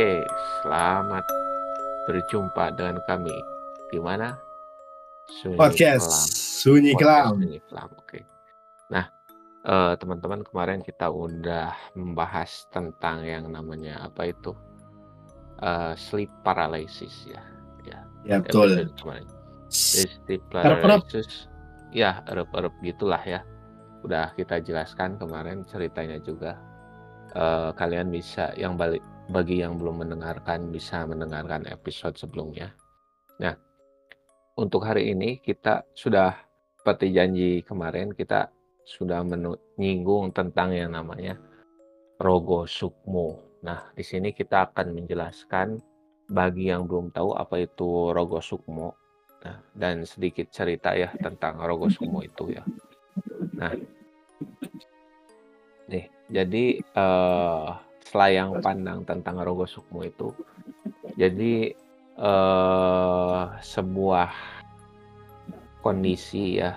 Oke, selamat berjumpa dengan kami di mana? Sunyi Podcast Kelam. Sunyi Kelam. Sunyi Kelam. Oke. Nah, eh, teman-teman kemarin kita udah membahas tentang yang namanya apa itu? Eh, sleep paralysis ya. Ya, Ya betul. episode kemarin. Sleep paralysis. Ya, erep-erep gitulah ya. Udah kita jelaskan kemarin ceritanya juga. Eh, kalian bisa yang balik bagi yang belum mendengarkan bisa mendengarkan episode sebelumnya. Nah, untuk hari ini kita sudah seperti janji kemarin kita sudah menyinggung tentang yang namanya Rogo Sukmo. Nah, di sini kita akan menjelaskan bagi yang belum tahu apa itu Rogo Sukmo. Nah, dan sedikit cerita ya tentang Rogo Sukmo itu ya. Nah, nih, jadi eh selayang pandang tentang Rogo Sukmo itu. Jadi eh sebuah kondisi ya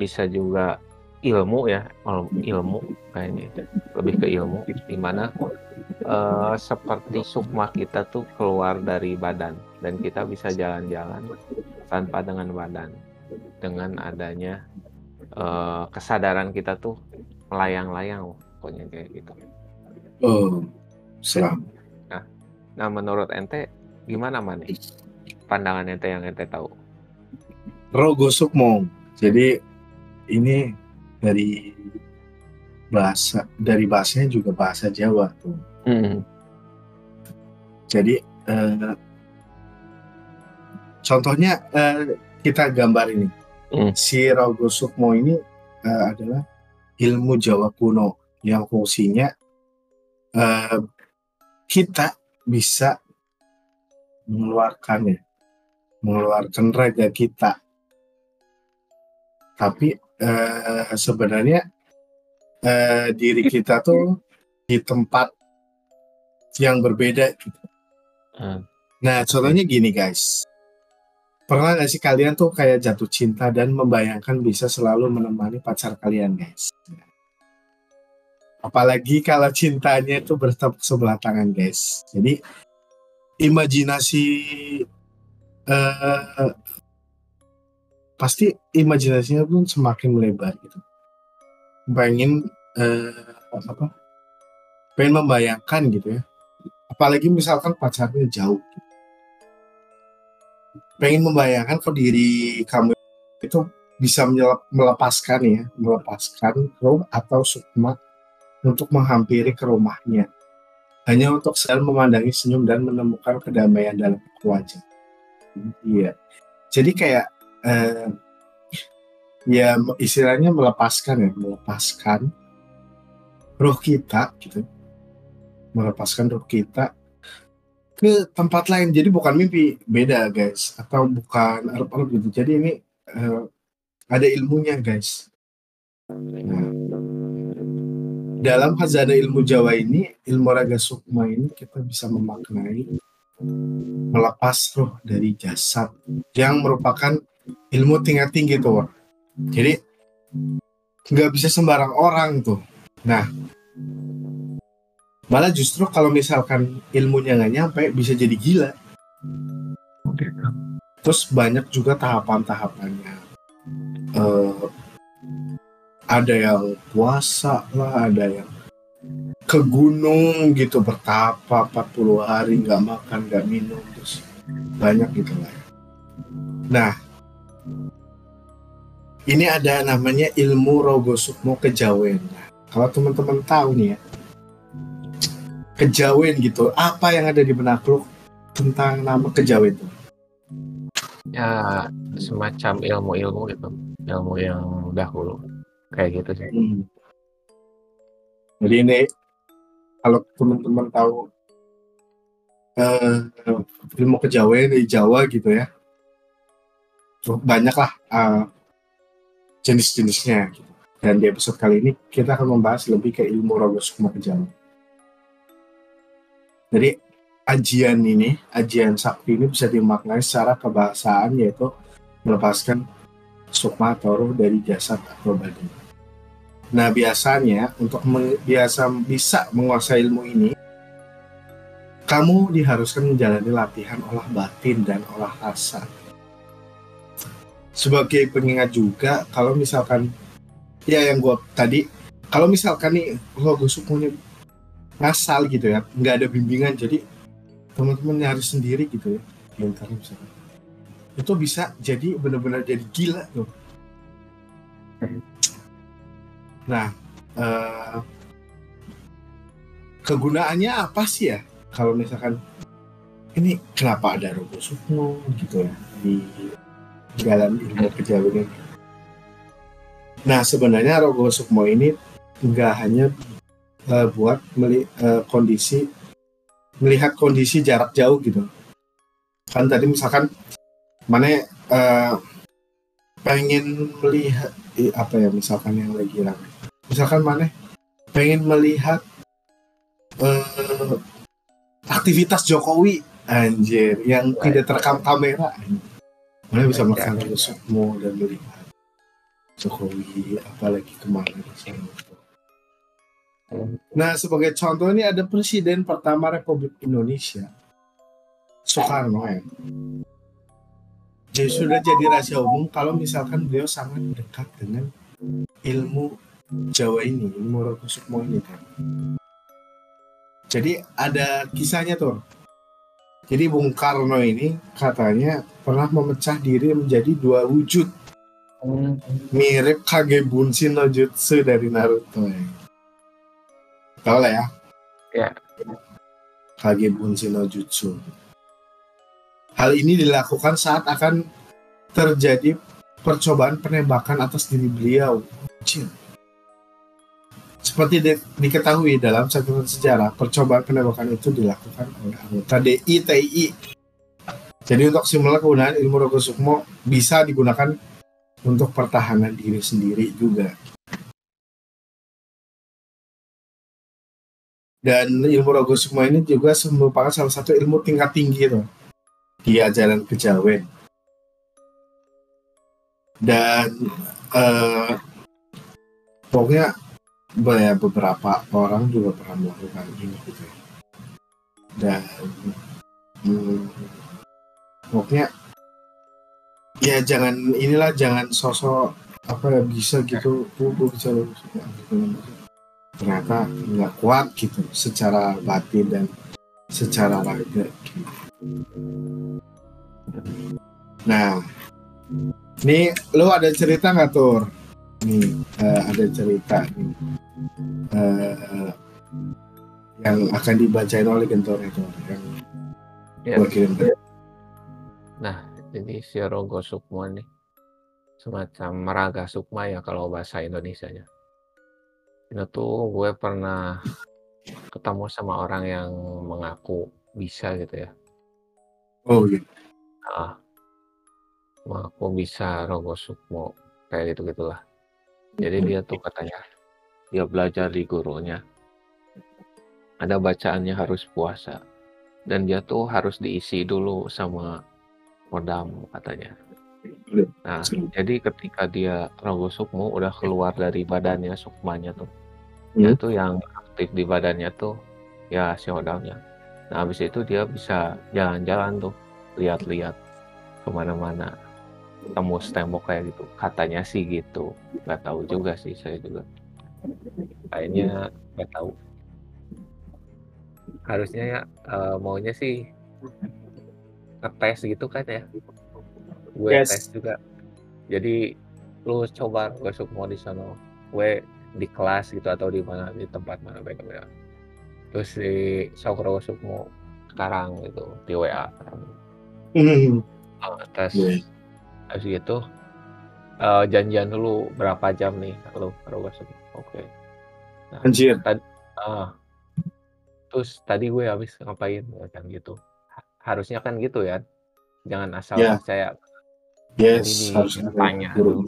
bisa juga ilmu ya ilmu kayaknya lebih ke ilmu di mana eh, seperti sukma kita tuh keluar dari badan dan kita bisa jalan-jalan tanpa dengan badan dengan adanya eh, kesadaran kita tuh melayang-layang pokoknya kayak gitu. Oh, selam. Nah, menurut ente gimana man nih? Pandangan ente yang ente tahu? Rogo Sukmo. Jadi ini dari bahasa dari bahasanya juga bahasa Jawa tuh. Hmm. Jadi eh, contohnya eh, kita gambar ini. Hmm. Si Rogo Sukmo ini eh, adalah ilmu Jawa kuno yang fungsinya eh, kita bisa mengeluarkan ya, mengeluarkan raga kita. Tapi eh, sebenarnya eh, diri kita tuh di tempat yang berbeda gitu. Hmm. Nah, contohnya gini guys. Pernah gak sih kalian tuh kayak jatuh cinta dan membayangkan bisa selalu menemani pacar kalian guys? Apalagi kalau cintanya itu bertepuk sebelah tangan guys. Jadi imajinasi eh, pasti imajinasinya pun semakin melebar gitu. Pengen eh, apa? Pengen membayangkan gitu ya. Apalagi misalkan pacarnya jauh. Pengen membayangkan kok diri kamu itu bisa melepaskan ya, melepaskan roh atau sukma untuk menghampiri ke rumahnya. Hanya untuk selalu memandangi senyum dan menemukan kedamaian dalam wajah. Iya. Jadi kayak eh, ya istilahnya melepaskan ya, melepaskan roh kita gitu. Melepaskan roh kita ke tempat lain. Jadi bukan mimpi, beda guys. Atau bukan arep-arep gitu. Jadi ini eh, ada ilmunya guys. Nah, dalam khazanah ilmu Jawa ini, ilmu raga sukma ini kita bisa memaknai melepas roh dari jasad yang merupakan ilmu tingkat tinggi tuh. Jadi nggak bisa sembarang orang tuh. Nah, malah justru kalau misalkan ilmunya nggak nyampe bisa jadi gila. Terus banyak juga tahapan-tahapannya. Eh, ada yang puasa lah, ada yang ke gunung gitu bertapa 40 hari nggak makan nggak minum terus banyak gitu lah. Nah, ini ada namanya ilmu rogo sukmo kejawen. Nah, kalau teman-teman tahu nih ya, kejawen gitu, apa yang ada di benak lu tentang nama kejawen itu? Ya semacam ilmu-ilmu gitu, ilmu yang dahulu kayak gitu sih. Hmm. Jadi ini kalau teman-teman tahu eh, ilmu kejawen di Jawa gitu ya, banyak lah eh, jenis-jenisnya. Gitu. Dan di episode kali ini kita akan membahas lebih ke ilmu rogo sukma kejawen. Jadi ajian ini, ajian sakti ini bisa dimaknai secara kebahasaan yaitu melepaskan sukma atau roh dari jasad atau badan. Nah biasanya untuk meng- biasa bisa menguasai ilmu ini kamu diharuskan menjalani latihan olah batin dan olah rasa. Sebagai pengingat juga, kalau misalkan ya yang gue tadi, kalau misalkan nih lo gosok punya ngasal gitu ya, nggak ada bimbingan, jadi teman-teman nyari sendiri gitu ya, internet misalkan. Itu bisa jadi benar-benar jadi gila tuh. Nah, eh, kegunaannya apa sih ya? kalau misalkan ini kenapa ada Robo Sukmo gitu ya di dalam ilmu kejawen ini. Nah sebenarnya Robo Sukmo ini nggak hanya uh, buat meli uh, kondisi melihat kondisi jarak jauh gitu. Kan tadi misalkan mana uh, pengen melihat eh, apa ya misalkan yang lagi ramai. Misalkan mana? Pengen melihat uh, aktivitas Jokowi. Anjir yang Right. tidak terekam kamera. Mana bisa makan semua dan melihat Jokowi apalagi ke mana Nah sebagai contoh ini ada presiden pertama Republik Indonesia. Soekarno ya. Jadi sudah jadi rahasia umum kalau misalkan beliau sangat dekat dengan ilmu Jawa ini, ilmu Rogo Sukmo ini kan. Jadi ada kisahnya tuh. Jadi Bung Karno ini katanya pernah memecah diri menjadi dua wujud. Mirip Kage Bunshin no Jutsu dari Naruto ya. Tahu lah ya? Ya. Kage Bunshin no Jutsu. Hal ini dilakukan saat akan terjadi percobaan penembakan atas diri beliau. Cil seperti di, diketahui dalam catatan sejarah, percobaan penembakan itu dilakukan oleh anggota DI TI. Jadi untuk simulasi penggunaan ilmu Rogo Sukmo bisa digunakan untuk pertahanan diri sendiri juga. Dan ilmu Rogo Sukmo ini juga merupakan salah satu ilmu tingkat tinggi tuh di ajaran kejawen. Dan uh, pokoknya ya beberapa orang juga pernah melakukan ini gitu ya. dan hmm, pokoknya ya jangan inilah jangan sosok apa ya bisa gitu tuh bisa ternyata nggak kuat gitu secara batin dan secara raga gitu. Nah ini lo ada cerita nggak tuh nih uh, ada cerita nih uh, yang akan dibacain oleh Gentor itu yang ya. kirim Nah, ini si Rogo Sukma nih semacam meraga sukma ya kalau bahasa Indonesia-nya. Ini tuh gue pernah ketemu sama orang yang mengaku bisa gitu ya. Oh iya. Ah, mengaku bisa Rogo Sukmo kayak gitu gitulah. Jadi dia tuh katanya dia belajar di gurunya. Ada bacaannya harus puasa dan dia tuh harus diisi dulu sama modam katanya. Nah, jadi ketika dia rogo sukmo udah keluar dari badannya sukmanya tuh, hmm. itu yang aktif di badannya tuh ya si modamnya. Nah, habis itu dia bisa jalan-jalan tuh, lihat-lihat ke mana-mana tembus tembok kayak gitu. Katanya sih gitu. Nggak tahu juga sih saya juga kayaknya nggak tahu. Harusnya ya uh, maunya sih ngetes gitu kan ya. Gue yes. tes juga. Jadi lu coba gue mau di sana. Gue di kelas gitu atau di mana di tempat mana ya terus di Sokro mau sekarang gitu di WA mm. uh, tes yeah habis gitu uh, janjian dulu berapa jam nih lo baru oke. Okay. nah, Anjir. Tadi, uh, terus tadi gue habis ngapain ya kan gitu. Harusnya kan gitu ya. Jangan asal yeah. percaya. Yes ini harus tanya dulu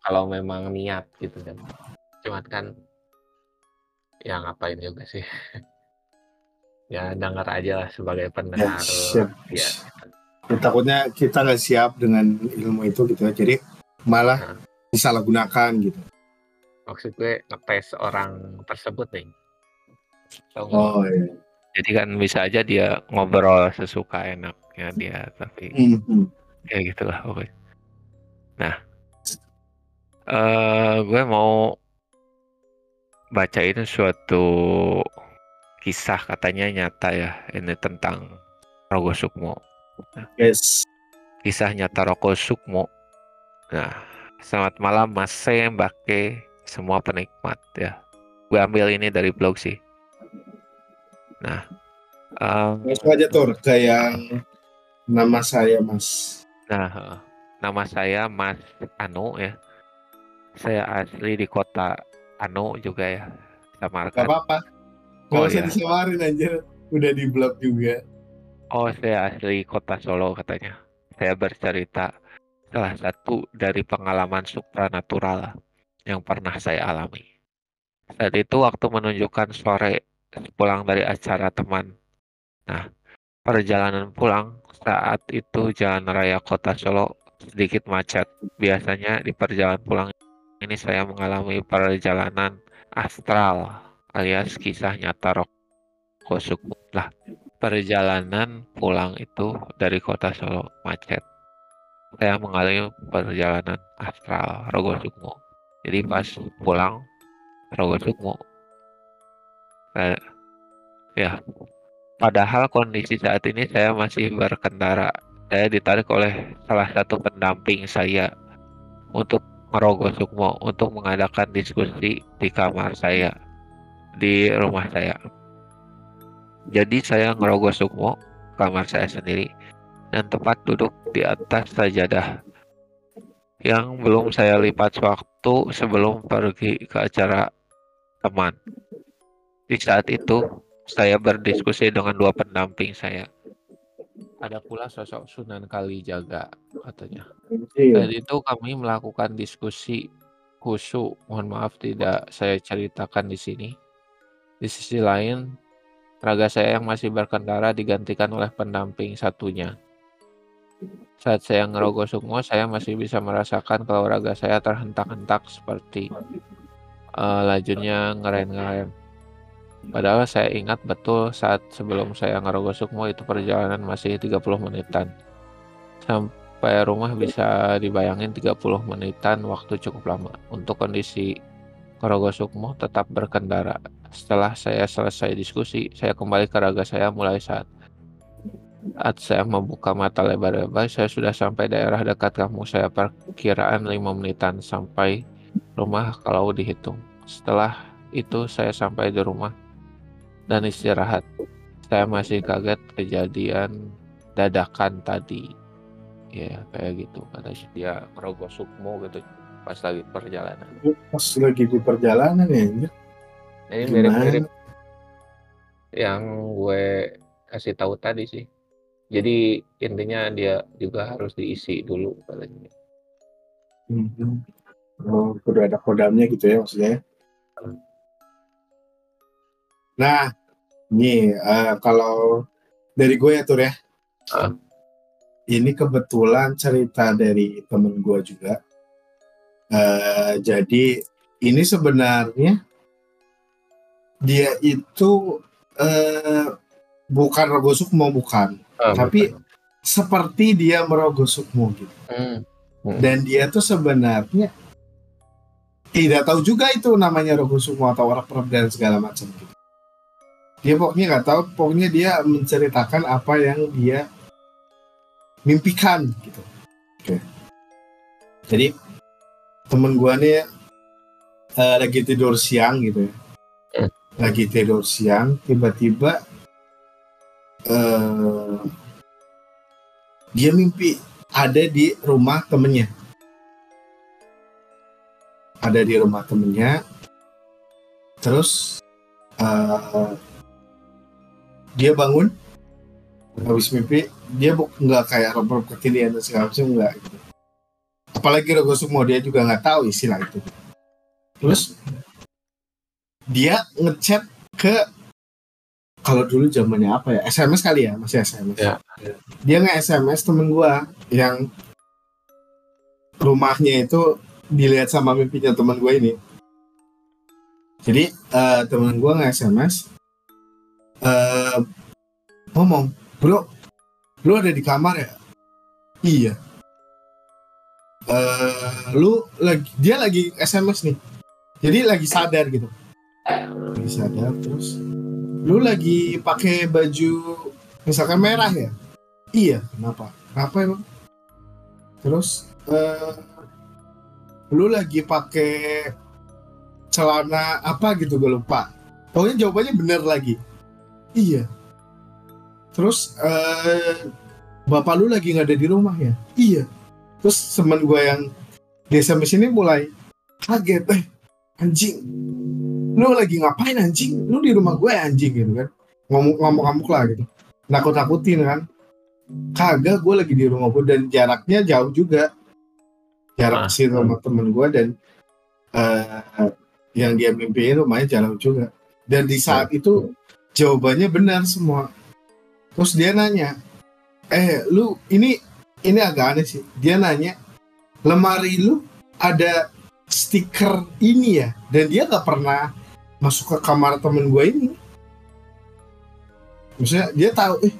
kalau memang niat gitu kan. Cuman kan ya ngapain juga sih. Ya denger aja lah sebagai pendengar. yes, ya. Ya, takutnya kita nggak siap dengan ilmu itu gitu ya. Jadi malah nah. disalahgunakan gitu. Maksud gue ngetes orang tersebut nih. Oh iya. Jadi kan bisa aja dia ngobrol sesuka enaknya dia, tapi Mhm. ya gitulah pokoknya. Nah, eh gue mau bacain suatu kisah katanya nyata ya ini tentang Rogo Sukmo. Yes. Kisah nyata Rogo Sukmo. Nah, selamat malam Mas Mbake, semua penikmat ya. Gue ambil ini dari blog sih. Nah, em, Langsung aja Tur ke yang nama saya Mas. Nah, heeh. nama saya Mas Anu ya. Saya asli di kota Anu juga ya. Gak Samarkan. apa-apa. Gak Oh, usah iya. disamarin anjir. Udah di blog juga. Oh, saya asli kota Solo katanya. Saya bercerita salah satu dari pengalaman supranatural yang pernah saya alami. Saat itu waktu menunjukkan sore pulang dari acara teman. Nah, perjalanan pulang saat itu jalan raya kota Solo sedikit macet. Biasanya di perjalanan pulang ini saya mengalami perjalanan astral alias kisah nyata Roko Sukmo. Lah, perjalanan pulang itu dari kota Solo macet. Saya mengalami perjalanan astral Rogo Sukmo. Jadi pas pulang Rogo Sukmo. eh, ya, padahal kondisi saat ini saya masih berkendara. Saya ditarik oleh salah satu pendamping saya untuk merogoh Sukmo untuk mengadakan diskusi di kamar saya di rumah saya. Jadi saya ngerogoh Sukmo kamar saya sendiri dan tepat duduk di atas sajadah yang belum saya lipat waktu sebelum pergi ke acara teman. Di saat itu saya berdiskusi dengan dua pendamping saya. Ada pula sosok Sunan Kalijaga katanya. Iya. Saat itu kami melakukan diskusi khusyuk. Mohon maaf tidak saya ceritakan di sini. Di sisi lain, raga saya yang masih berkendara digantikan oleh pendamping satunya. Saat saya ngerogoh sukmo, saya masih bisa merasakan kalau raga saya terhentak-hentak seperti eh, lajunya ngerem-ngerem. Padahal saya ingat betul saat sebelum saya ngerogoh sukmo itu perjalanan masih 30 menitan. Sampai rumah bisa dibayangin 30 menitan waktu cukup lama. Untuk kondisi Ngerogoh Sukmo tetap berkendara. Setelah saya selesai diskusi, saya kembali ke raga saya mulai saat saat saya membuka mata lebar-lebar, saya sudah sampai daerah dekat kampung saya perkiraan 5 menitan sampai rumah kalau dihitung. Setelah itu saya sampai di rumah dan istirahat. Saya masih kaget kejadian dadakan tadi. Ya kayak gitu katanya dia ngerogoh sukmo gitu pas lagi perjalanan. Pas lagi di perjalanan ya. Ini Gimana? mirip-mirip yang gue kasih tahu tadi sih. Jadi intinya dia juga harus diisi dulu katanya. Mhm. Oh, udah ada kodamnya gitu ya maksudnya. Nah, nih eh, kalau dari gue ya Tur ya. Ah. Ini kebetulan cerita dari temen gue juga. Eh, jadi ini sebenarnya dia itu eh, bukan rogo sukmo bukan, Ah, tapi seperti dia merogoh sukmo gitu. Hmm. dan dia tuh sebenarnya tidak tahu juga itu namanya rogo sukmo atau orang perap dan segala macam gitu. Dia pokoknya nggak tahu, pokoknya dia menceritakan apa yang dia mimpikan gitu. Oke. Jadi temen gua nih eh, lagi tidur siang gitu ya. Hmm. Lagi tidur siang, tiba-tiba eh dia mimpi ada di rumah temennya. Ada di rumah temennya. Terus eh, dia bangun habis mimpi dia nggak kayak rob kekinian dan segala macam nggak gitu. Apalagi Rogo Sukmo dia juga nggak tahu istilah itu. Terus dia ngechat ke kalau dulu zamannya apa ya SMS kali ya masih SMS. Ya. Dia nge SMS temen gua yang rumahnya itu dilihat sama mimpinya teman gue ini. Jadi eh, temen gua nge SMS eh ngomong bro lu ada di kamar ya? Iya. Eh lu lagi dia lagi SMS nih. Jadi lagi sadar gitu. Lagi sadar terus lu lagi pakai baju misalkan merah ya? Iya kenapa? Kenapa emang? Terus eh lu lagi pakai celana apa gitu gue lupa. Pokoknya jawabannya bener lagi iya. Terus eh bapak lu lagi nggak ada di rumah ya? Iya. Terus teman gue yang di SMS ini mulai kaget eh anjing. Lu lagi ngapain anjing? Lu di rumah gue anjing gitu kan. Ngomong ngomong ngamuk lah gitu. Nakut nakutin kan. Kagak gue lagi di rumah gue dan jaraknya jauh juga. Jarak Ah. sih sama temen gue dan eh yang dia mimpiin rumahnya jauh juga. Dan di saat itu jawabannya benar semua. Terus dia nanya eh lu ini ini agak aneh sih. Dia nanya lemari lu ada stiker ini ya? Dan dia nggak pernah masuk ke kamar temen gue ini. Maksudnya dia tahu eh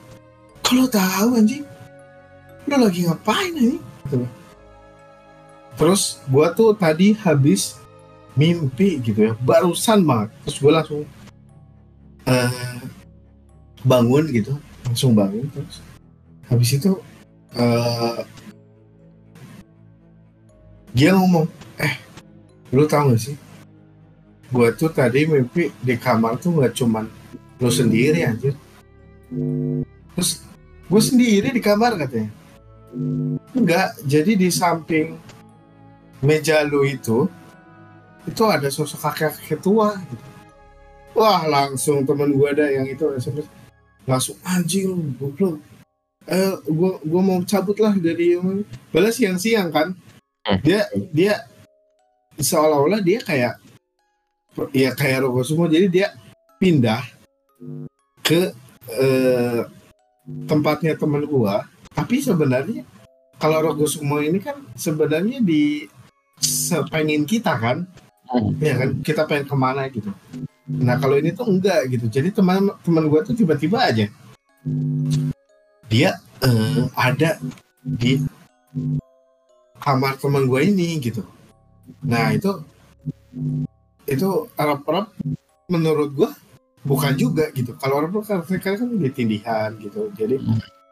kalau tahu anjing lu lagi ngapain ini? Gitu. terus gua tuh tadi habis mimpi gitu ya barusan banget. Terus gue langsung eh, bangun gitu langsung bangun terus. Habis itu eh dia ngomong eh lu tahu gak sih? Gua tuh tadi mimpi di kamar tuh nggak cuman lu sendiri anjir. Terus gue sendiri di kamar katanya. Enggak jadi di samping meja lu itu itu ada sosok kakek-kakek tua gitu. Wah langsung temen gue ada yang itu SMS langsung anjing lu goblok. Eh gua gua mau cabut lah dari balas siang-siang kan Hmm. dia dia seolah-olah dia kayak ya kayak rokok semua. Jadi dia pindah ke eh, tempatnya temen gua. Tapi sebenarnya kalau Rogo Sumo ini kan sebenarnya di sepengin kita kan. Hmm. ya kan kita pengen ke mana gitu nah kalau ini tuh enggak gitu. Jadi teman teman gua tuh tiba-tiba aja. Dia eh, ada di kamar teman gue ini gitu. Nah itu itu Arab-Arab menurut gua bukan juga gitu. Kalau Arab kan mereka kan ditindihan gitu. Jadi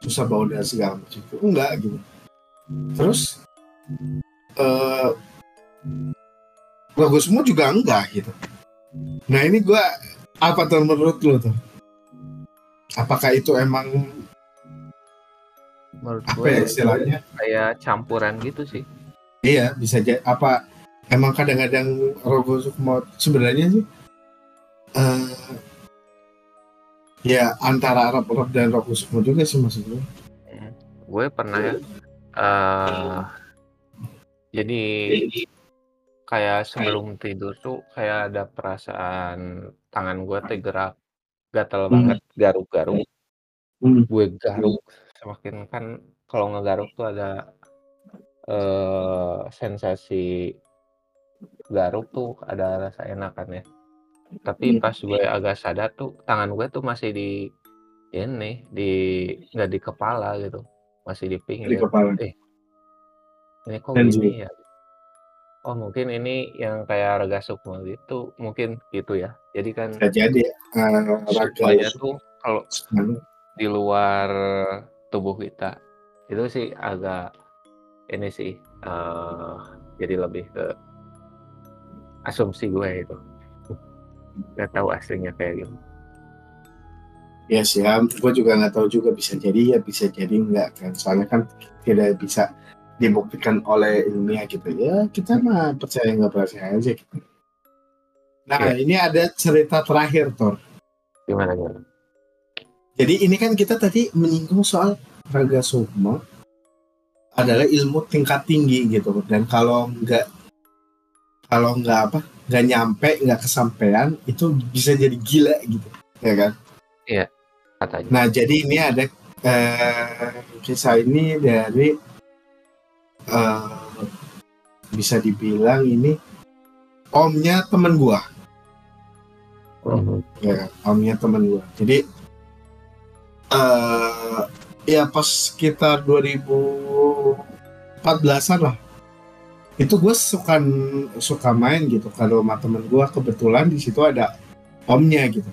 susah bawa dan segala macam itu. Enggak gitu. Terus eh logo semua juga enggak gitu nah ini gua apa tuh menurut lo tuh? Apakah itu emang menurut apa gue ya istilahnya? kayak campuran gitu sih. Iya, bisa jadi apa emang kadang-kadang Rogo Sukmo sebenarnya sih eh ya antara Arab Arab dan Rogo Sukmo juga sih maksudnya. gue pernah ya eh jadi kayak sebelum tidur tuh kayak ada perasaan tangan gue tuh gerak gatel Hmm. banget garuk-garuk Hmm. gue garuk semakin kan kalau ngegaruk tuh ada eh sensasi garuk tuh ada rasa enak kan ya tapi Hmm. pas gue agak sadar tuh tangan gue tuh masih di ini di nggak di kepala gitu masih di Di pinggir kepala. ini kok Dan gini ya oh mungkin ini yang kayak raga sukma gitu mungkin gitu ya. Jadi kan Bisa jadi eh, sukmanya Raga tuh kalau di luar tubuh kita itu sih agak ini sih eh jadi lebih ke asumsi gue itu. Nggak tahu aslinya kayak gitu Ya sih, ya, gue juga nggak tahu juga bisa jadi ya bisa jadi enggak kan. Soalnya kan tidak bisa dibuktikan oleh ilmiah gitu ya. Kita mah percaya nggak percaya aja gitu. Nah ini ada cerita terakhir Tor. gimana gimana Jadi ini kan kita tadi menyinggung soal raga sukma adalah ilmu tingkat tinggi gitu dan kalau nggak kalau nggak apa nggak nyampe nggak kesampaian itu bisa jadi gila gitu ya kan katanya nah jadi ini ada eh, kisah ini dari eh, bisa dibilang ini omnya temen gua. Mhm. ya omnya temen gua. Jadi uh, ya pas sekitar 2014an lah. Itu gue suka suka main gitu. Kalau sama temen gue kebetulan di situ ada omnya gitu.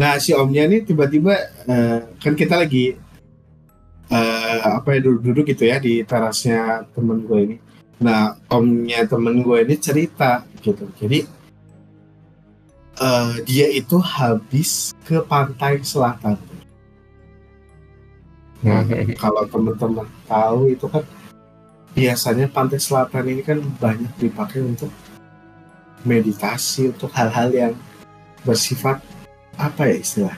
Nah si omnya ini tiba-tiba uh, kan kita lagi uh, apa ya duduk-duduk gitu ya di terasnya temen gue ini. Nah omnya temen gue ini cerita gitu. Jadi uh, dia itu habis ke pantai selatan. Nah kalau teman-teman tahu itu kan biasanya pantai selatan ini kan banyak dipakai untuk meditasi untuk hal-hal yang bersifat apa ya istilah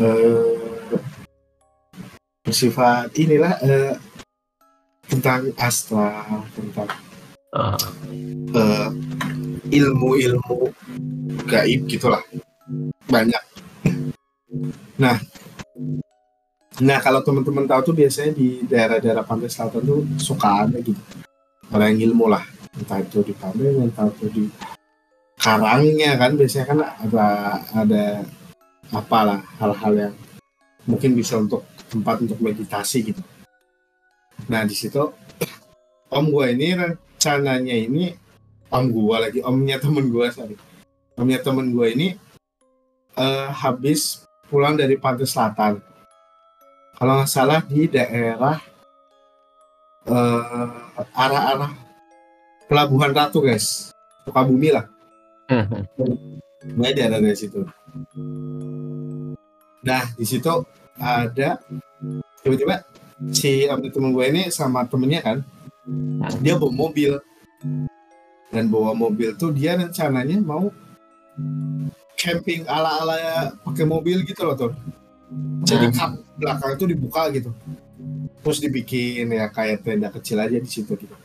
uh, bersifat inilah uh, tentang astral tentang uh. Uh, ilmu-ilmu gaib gitulah. Banyak. Nah. Nah kalau teman-teman tahu tuh biasanya di daerah-daerah pantai selatan tuh suka ada gitu. Orang yang ilmu lah. Entah itu di pantai entah itu di karangnya kan biasanya kan ada ada apalah hal-hal yang mungkin bisa untuk tempat untuk meditasi gitu. Nah di situ om gue ini rencananya ini om gue lagi omnya temen gue sorry. Omnya temen gue ini uh, habis pulang dari pantai selatan. Kalau nggak salah di daerah uh, arah-arah Pelabuhan Ratu guys. Sukabumi lah. Hmm. gue daerah dari situ. Nah di situ ada tiba-tiba si temen gue ini sama temennya kan dia bawa mobil. Dan bawa mobil tuh dia rencananya mau camping ala-ala pakai mobil gitu loh tuh jadi hmm. kap belakang itu dibuka gitu. Terus dibikin ya kayak tenda kecil aja di situ gitu.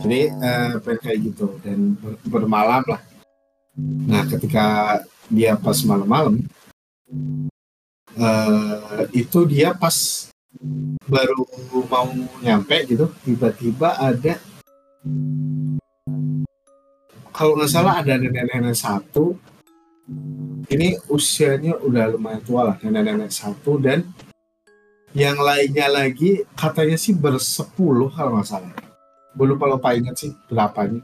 Jadi uh, kayak gitu. Dan ber bermalam lah. Nah ketika dia pas malam-malam uh, itu dia pas baru mau nyampe gitu tiba-tiba ada kalau nggak salah ada nenek-nenek satu. Ini usianya udah lumayan tua lah nenek-nenek satu. Dan yang lainnya lagi katanya sih bersepuluh kalau nggak salah. Gue lupa lupa ingat sih berapanya.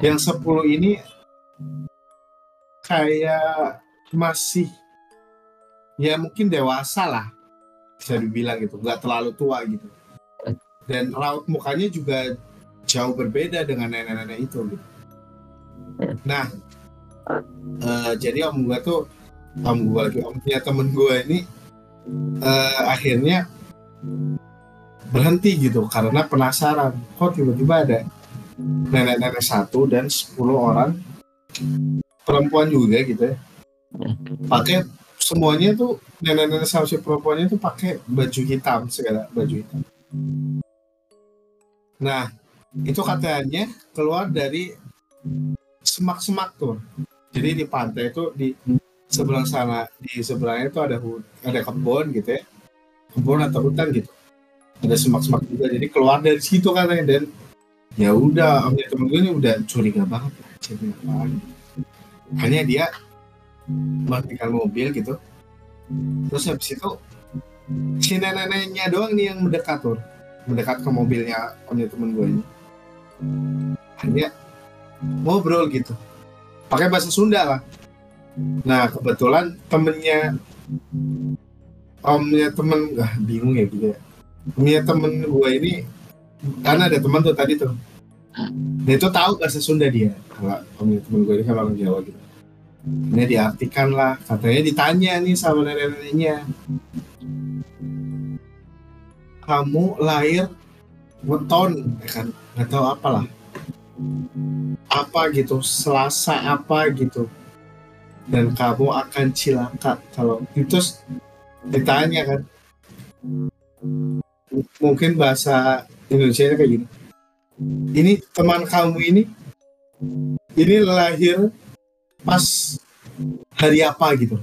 Yang sepuluh ini kayak masih ya mungkin dewasa lah bisa dibilang gitu. Nggak terlalu tua gitu. Dan raut mukanya juga jauh berbeda dengan nenek-nenek itu gitu. nah uh, jadi om gue tuh om gue lagi om punya temen gue ini uh, akhirnya berhenti gitu karena penasaran. Kok tiba-tiba ada nenek-nenek satu dan sepuluh orang perempuan juga gitu ya. Pakai semuanya tuh nenek-nenek sama si perempuannya tuh pakai baju hitam segala baju hitam. Nah itu katanya keluar dari semak-semak tuh. Jadi di pantai itu di sebelah sana di sebelahnya itu ada ada kebun gitu ya. Kebun atau hutan gitu. Ada semak-semak juga. Jadi keluar dari situ katanya dan. Ya udah omnya temen gue ini udah curiga banget hanya dia matikan mobil gitu. Terus habis itu si nenek-neneknya doang nih yang mendekat tuh. Mendekat ke mobilnya omnya temen gue ini. Hanya ngobrol gitu. Pakai bahasa Sunda lah. Nah kebetulan temennya omnya temen ah, bingung ya gitu ya. Omnya temen gue ini karena ada teman tuh tadi tuh. Dia itu tahu bahasa Sunda dia. Kalau omnya temen gue ini kan orang Jawa gitu ini diartikan lah. Katanya ditanya nih sama nenek-neneknya. Kamu lahir weton. Ya kan? Nggak tahu apalah. Apa gitu? Selasa apa gitu? Dan kamu akan cilaka kalau itu ditanya kan. Mungkin bahasa Indonesia kayak gini. Ini teman kamu ini ini lahir pas hari apa gitu.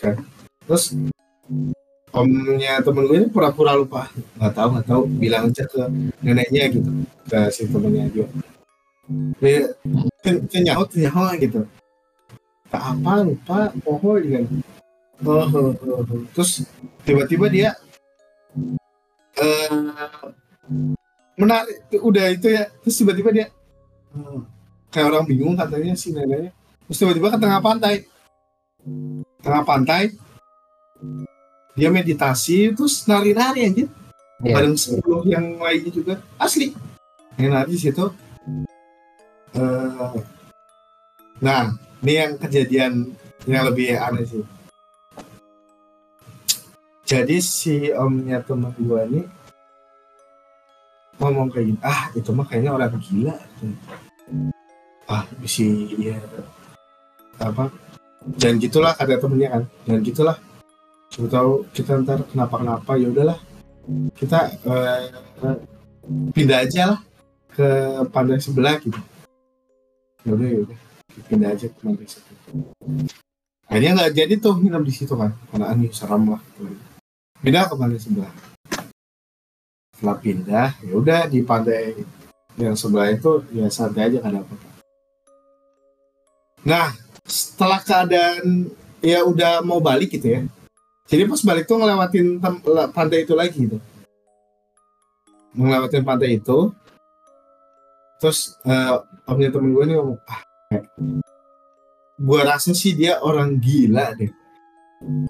Kan? Terus omnya temen gue ini pura-pura lupa. Nggak tahu nggak tahu. Bilang aja ke neneknya gitu. Ke si temennya dia. Dia nyaut nyaut gitu. Tak apa lupa. Pohon gitu oh, terus tiba-tiba dia eh menarik. Udah itu ya. Terus tiba-tiba dia kayak orang bingung katanya si neneknya terus tiba-tiba ke tengah pantai. Tengah pantai. Dia meditasi terus nari-nari aja Iya. bareng sepuluh yang lainnya juga. Asli. Yang nari situ. Eh, nah ini yang kejadian yang lebih aneh sih. Jadi si omnya teman gua ini ngomong kayak gini ah itu mah kayaknya orang gila ah si ya apa dan gitulah kata temennya kan dan gitulah. Siapa tahu kita ntar kenapa kenapa ya udahlah. Kita eh, pindah aja lah ke pantai sebelah gitu. Ya udah ya udah. Pindah aja ke pantai sebelah. Akhirnya nggak jadi tuh nginep di situ kan karena aneh serem lah gitu. pindah ke pantai sebelah. Setelah pindah ya udah di pantai yang sebelah itu ya santai aja kan apa nah setelah keadaan ya udah mau balik gitu ya. Jadi pas balik tuh ngelewatin pantai itu lagi gitu. Ngelewatin pantai itu. Terus eh omnya temen gue nih ngomong ah gue rasa sih dia orang gila deh.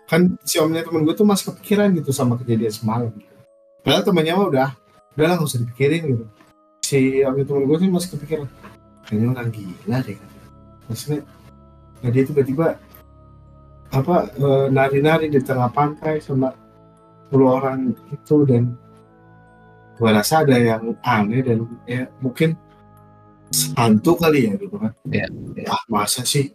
Kan si omnya temen gue tuh masih kepikiran gitu sama kejadian semalam. Padahal temennya mah udah udah lah nggak usah dipikirin gitu. Si omnya temen gue tuh masih kepikiran kayaknya orang gila deh maksudnya nah dia tiba-tiba apa eh, nari-nari di tengah pantai sama 10 orang itu dan gua rasa ada yang aneh dan ya mungkin hantu kali ya gitu kan. Iya, ah masa sih?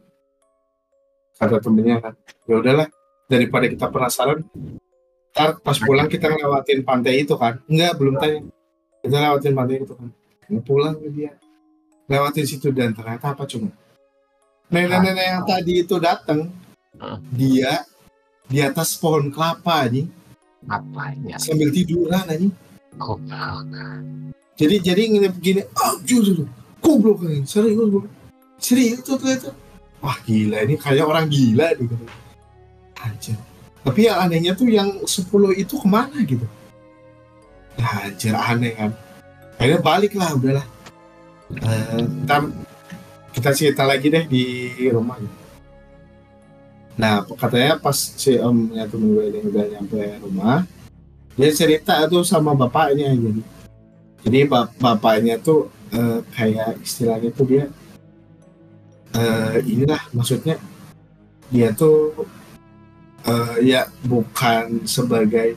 Kata temennya kan ya udahlah daripada kita penasaran ntar pas pulang kita ngelewatin pantai itu kan. Enggak belum tanya. Kita lewatin pantai itu kan. Pulang ke dia. Lewatin situ dan ternyata apa cuma nenek-nenek yang tadi itu datang Hah? dia di atas pohon kelapa nih Apanya? sambil tiduran aja Goblok. jadi jadi ngene begini ah jujur goblok ini serius goblok. Serius tuh ternyata. Wah gila ini kayak orang gila gitu anjir. Tapi yang anehnya tuh yang 10 itu ke mana gitu? Nah, anjir aneh kan. Akhirnya balik lah udahlah. Ntar kita cerita lagi deh di rumah gitu. nah katanya pas si omnya temen gue ini udah nyampe rumah dia cerita tuh sama bapaknya jadi jadi bap- bapaknya tuh eh, kayak istilahnya tuh dia eh, inilah maksudnya dia tuh eh, ya bukan sebagai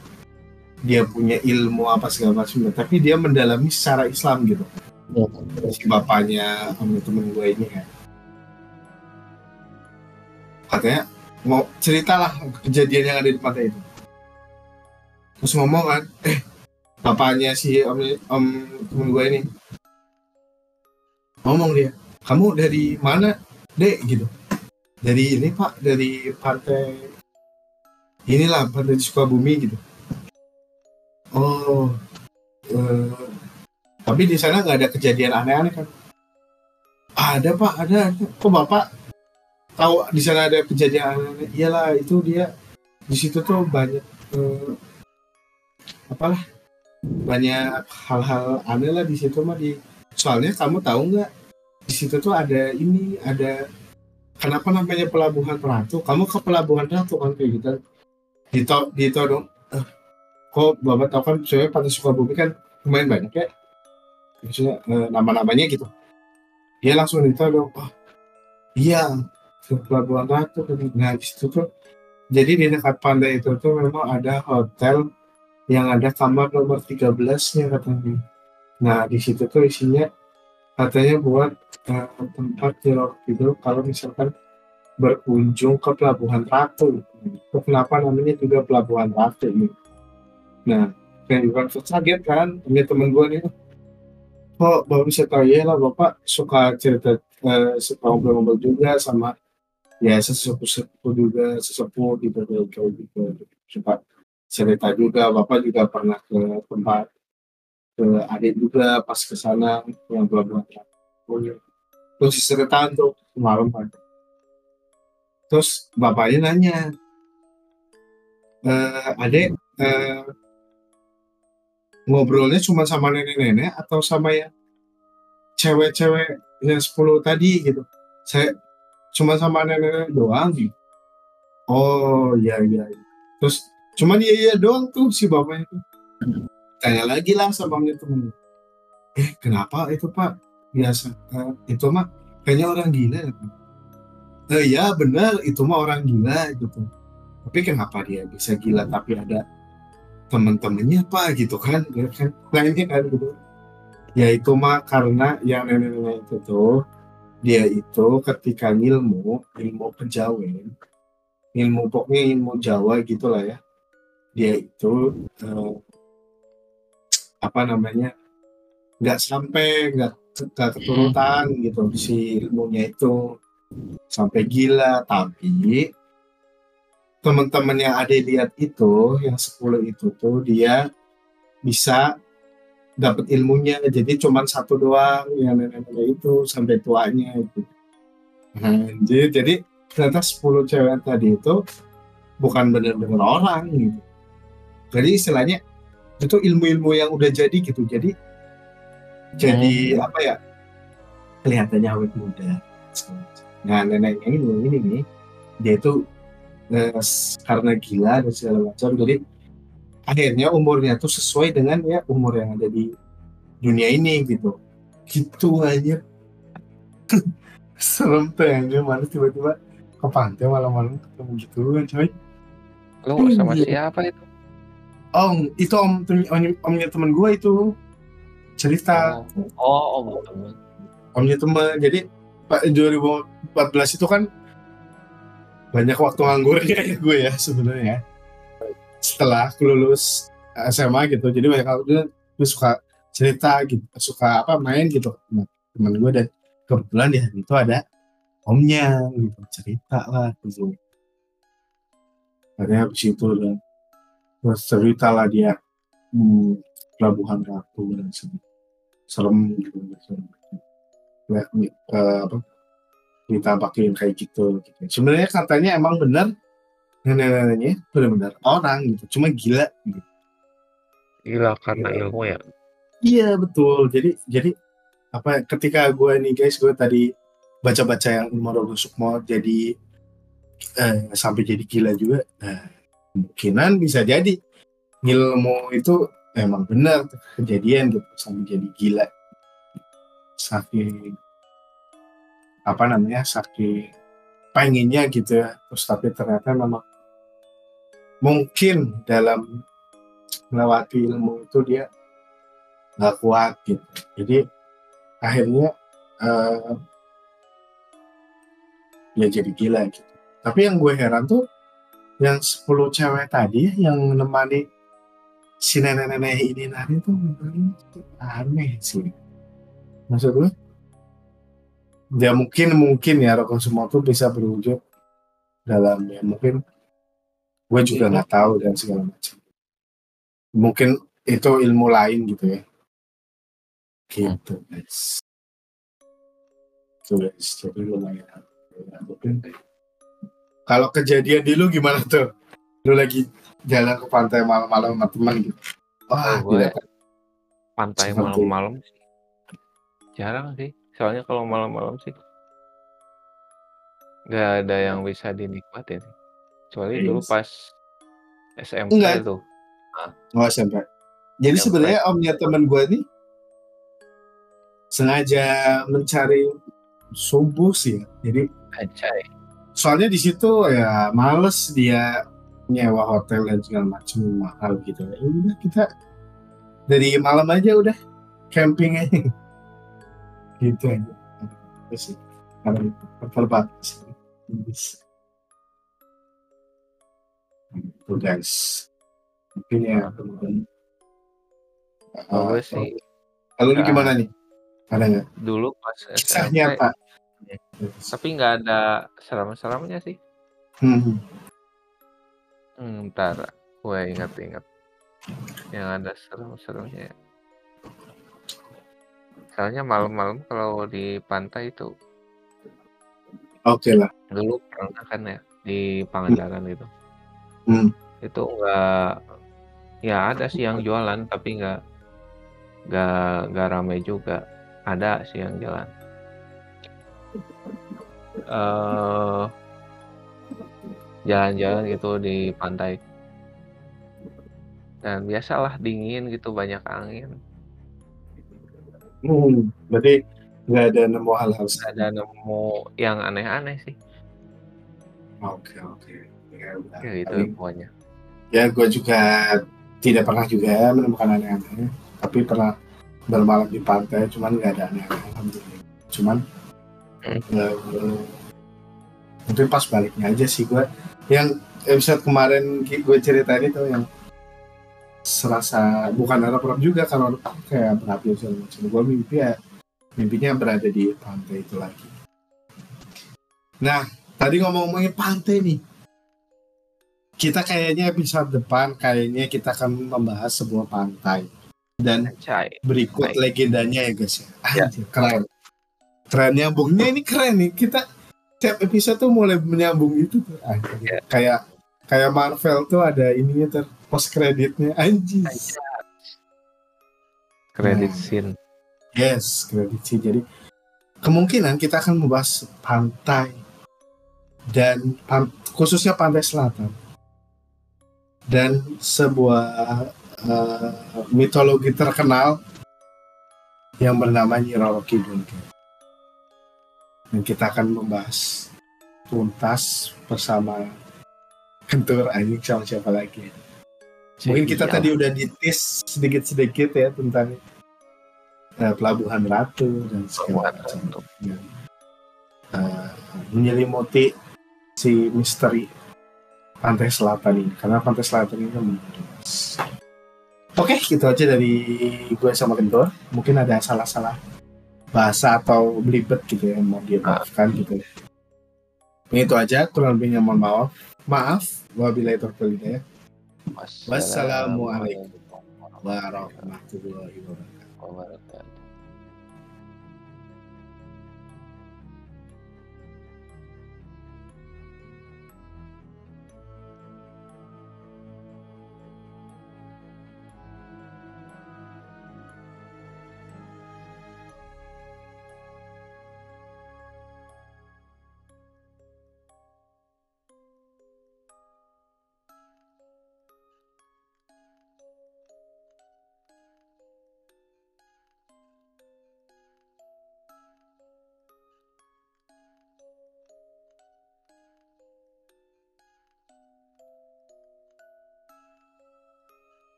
dia punya ilmu apa segala macam tapi dia mendalami secara Islam gitu si bapaknya sama temen gue ini kan katanya mau ceritalah kejadian yang ada di pantai itu terus ngomong kan eh bapaknya si om, om temen gue ini. Ngomong dia kamu dari mana dek? Gitu. Dari ini pak dari pantai inilah pantai di Sukabumi gitu. Oh eh, tapi di sana nggak ada kejadian aneh-aneh kan ada pak ada, kok bapak tahu di sana ada kejadian aneh-aneh? Iyalah itu dia. Di situ tuh banyak eh, apalah banyak hal-hal aneh lah di situ mah di soalnya kamu tahu nggak di situ tuh ada ini ada kenapa namanya pelabuhan Ratu? Kamu ke pelabuhan Ratu kan kayak gitu. Dito dito dong. Eh, kok bapak tahu kan soalnya pantai Sukabumi kan lumayan banyak ya maksudnya eh, nama-namanya gitu dia langsung dito dong oh iya pelabuhan Ratu nah di situ tuh jadi di dekat pantai itu tuh memang ada hotel yang ada kamar nomor 13 nya katanya. Nah di situ tuh isinya katanya buat eh, tempat tidur tidur kalau misalkan berkunjung ke Pelabuhan Ratu. Itu kenapa namanya juga Pelabuhan Ratu ini. Nah kayak juga kaget kan, punya temen gue nih. Kok baru bisa tahu? Ya lah bapak suka cerita eh, suka ngobrol-ngobrol juga sama ya sesepuh-sepuh juga sesepuh gitu kayak gitu suka cerita juga bapak juga pernah ke tempat ke adik juga pas ke sana yang pelabuhan Ratu. terus ceritaan tuh malam kan terus bapaknya nanya uh, adek uh, ngobrolnya cuma sama nenek-nenek atau sama ya cewek-cewek yang 10 tadi gitu. Saya cuma sama nenek-nenek doang gitu. Oh iya iya, iya. terus cuma dia iya doang tuh si bapaknya tuh. Tanya lagi lah sama temen eh kenapa itu pak? Biasa uh, itu mah kayaknya orang gila eh, ya benar itu mah orang gila gitu. Tapi kenapa dia bisa gila tapi ada temen-temennya apa gitu kan? Ya kan lainnya kan gitu. Ya itu mah karena yang nenek-nenek itu tuh dia itu ketika ilmu ilmu kejawen ilmu pokoknya ilmu Jawa gitulah ya. Dia itu eh, apa namanya nggak sampai nggak nggak keturutan gitu si ilmunya itu sampai gila tapi teman-teman yang ada lihat itu yang 10 itu tuh dia bisa dapat ilmunya. Jadi cuma satu doang yang nenek-nenek itu sampai tuanya itu. Nah, jadi, jadi ternyata 10 cewek tadi itu bukan benar-benar orang gitu. Jadi istilahnya itu ilmu-ilmu yang udah jadi gitu. Jadi jadi hmm. apa ya kelihatannya awet muda. Nah neneknya ini ini nih dia itu karena gila dan segala macam. Jadi akhirnya umurnya tuh sesuai dengan ya umur yang ada di dunia ini gitu. Gitu aja. Serem tuh yang mana tiba-tiba ke pantai malam-malam ketemu gitu kan coy. Lu sama iya. siapa itu? Om itu om om omnya teman gue itu. Cerita. Oh, oh om teman omnya teman jadi pak 2014 itu kan banyak waktu nganggurnya ya gue ya sebenarnya. Setelah lulus SMA gitu jadi banyak waktu gue suka cerita gitu suka apa main gitu teman gue dan kebetulan di hari itu ada omnya gitu cerita lah gitu. Akhirnya habis itu dan terus cerita lah dia hmm, pelabuhan ratu dan serem gitu serem. Ya, apa ditampakin kayak gitu, gitu. sebenarnya katanya emang benar nenek-neneknya benar-benar orang gitu cuma gila gitu. gila karena gila. ilmu ya iya betul jadi jadi apa ketika gue nih guys gue tadi baca-baca yang Umar Sukmo jadi eh, sampai jadi gila juga nah, kemungkinan bisa jadi ilmu itu emang benar kejadian gitu sampai jadi gila saking apa namanya saking pengennya gitu ya. Terus tapi ternyata memang mungkin dalam melewati ilmu itu dia nggak kuat gitu. Jadi akhirnya uh, ya jadi gila gitu. Tapi yang gue heran tuh yang 10 cewek tadi yang menemani si nenek-nenek ini nari tuh aneh sih. Maksud gue ya mungkin mungkin ya rokok semua tuh bisa berwujud dalam ya mungkin gue juga iya. nggak tahu dan segala macam. Mungkin itu ilmu lain gitu ya. Gitu guys. So, guys. Jadi lumayan. Ya, mungkin kalau kejadian di lu gimana tuh? Lu lagi jalan ke pantai malam-malam sama teman gitu. Wah oh, gue pantai malam-malam jarang sih Soalnya kalau malam-malam sih nggak ada yang bisa dinikmatin. Kecuali yes. dulu pas SMP Enggak. tuh. Nah. Oh SMP. Jadi SMP. sebenarnya omnya teman gue nih sengaja mencari subuh sih. Jadi Acai. Soalnya di situ ya males dia nyewa hotel dan segala macam mahal gitu. Ya udah kita dari malam aja udah camping aja gitu aja. Itu sih karena terbatas itu guys. Mungkin ya oh, uh, sih kalau nah, gimana nih? Nggak dulu pas kisah nyata tapi nggak ada seram-seramnya sih. Hmm. hmm ntar gue ingat-ingat. Yang ada serem-seremnya Soalnya malam-malam kalau di pantai itu Oke lah. dulu pernah kan ya di Pangandaran itu. Hmm. Itu enggak ya ada sih yang jualan tapi enggak enggak enggak ramai juga. Ada sih yang jalan. Uh, jalan-jalan gitu di pantai. Dan biasalah dingin gitu, banyak angin. Hmm, berarti nggak ada nemu hal-hal Nggak ada nemu yang aneh-aneh sih. Oke oke. Ya. Ya Paling- pokoknya. ya gue juga tidak pernah juga menemukan aneh-aneh tapi pernah bermalam di pantai cuman nggak ada aneh-aneh alhamdulillah cuman Hmm. eh, mungkin pas baliknya aja sih gue yang episode kemarin gue ceritain itu yang serasa bukan harap-harap juga kalau kayak berapi segala macam gue mimpi ya mimpinya berada di pantai itu lagi nah tadi ngomong-ngomongin pantai nih kita kayaknya episode depan kayaknya kita akan membahas sebuah pantai dan berikut legendanya ya guys ya. Ya. Anjir, keren. Keren nyambungnya ini keren nih. Kita tiap episode tuh mulai menyambung itu tuh. Anjir. Ya. Kayak kayak Marvel tuh ada ininya ter post kreditnya anjir. Credit Nah. scene. Yes, kredit sih. Jadi kemungkinan kita akan membahas pantai dan pan- khususnya pantai selatan dan sebuah eh, mitologi terkenal yang bernama Nyi Roro Kidul. Dan kita akan membahas tuntas bersama Kentur anjing sama siapa lagi. Mungkin kita Iya. tadi udah ditis sedikit-sedikit ya tentang eh, Pelabuhan Ratu dan segala macam. Ya. Eh, menyelimuti si misteri pantai selatan ini karena pantai selatan ini kan benar Oke, gitu aja dari gue sama Kentor. Mungkin ada salah-salah bahasa atau belibet gitu ya, mau dia maafkan gitu. Ini itu aja, kurang lebihnya mohon maaf. Maaf, wabillahi taufiq hidayah. Wassalamualaikum. warahmatullahi wabarakatuh.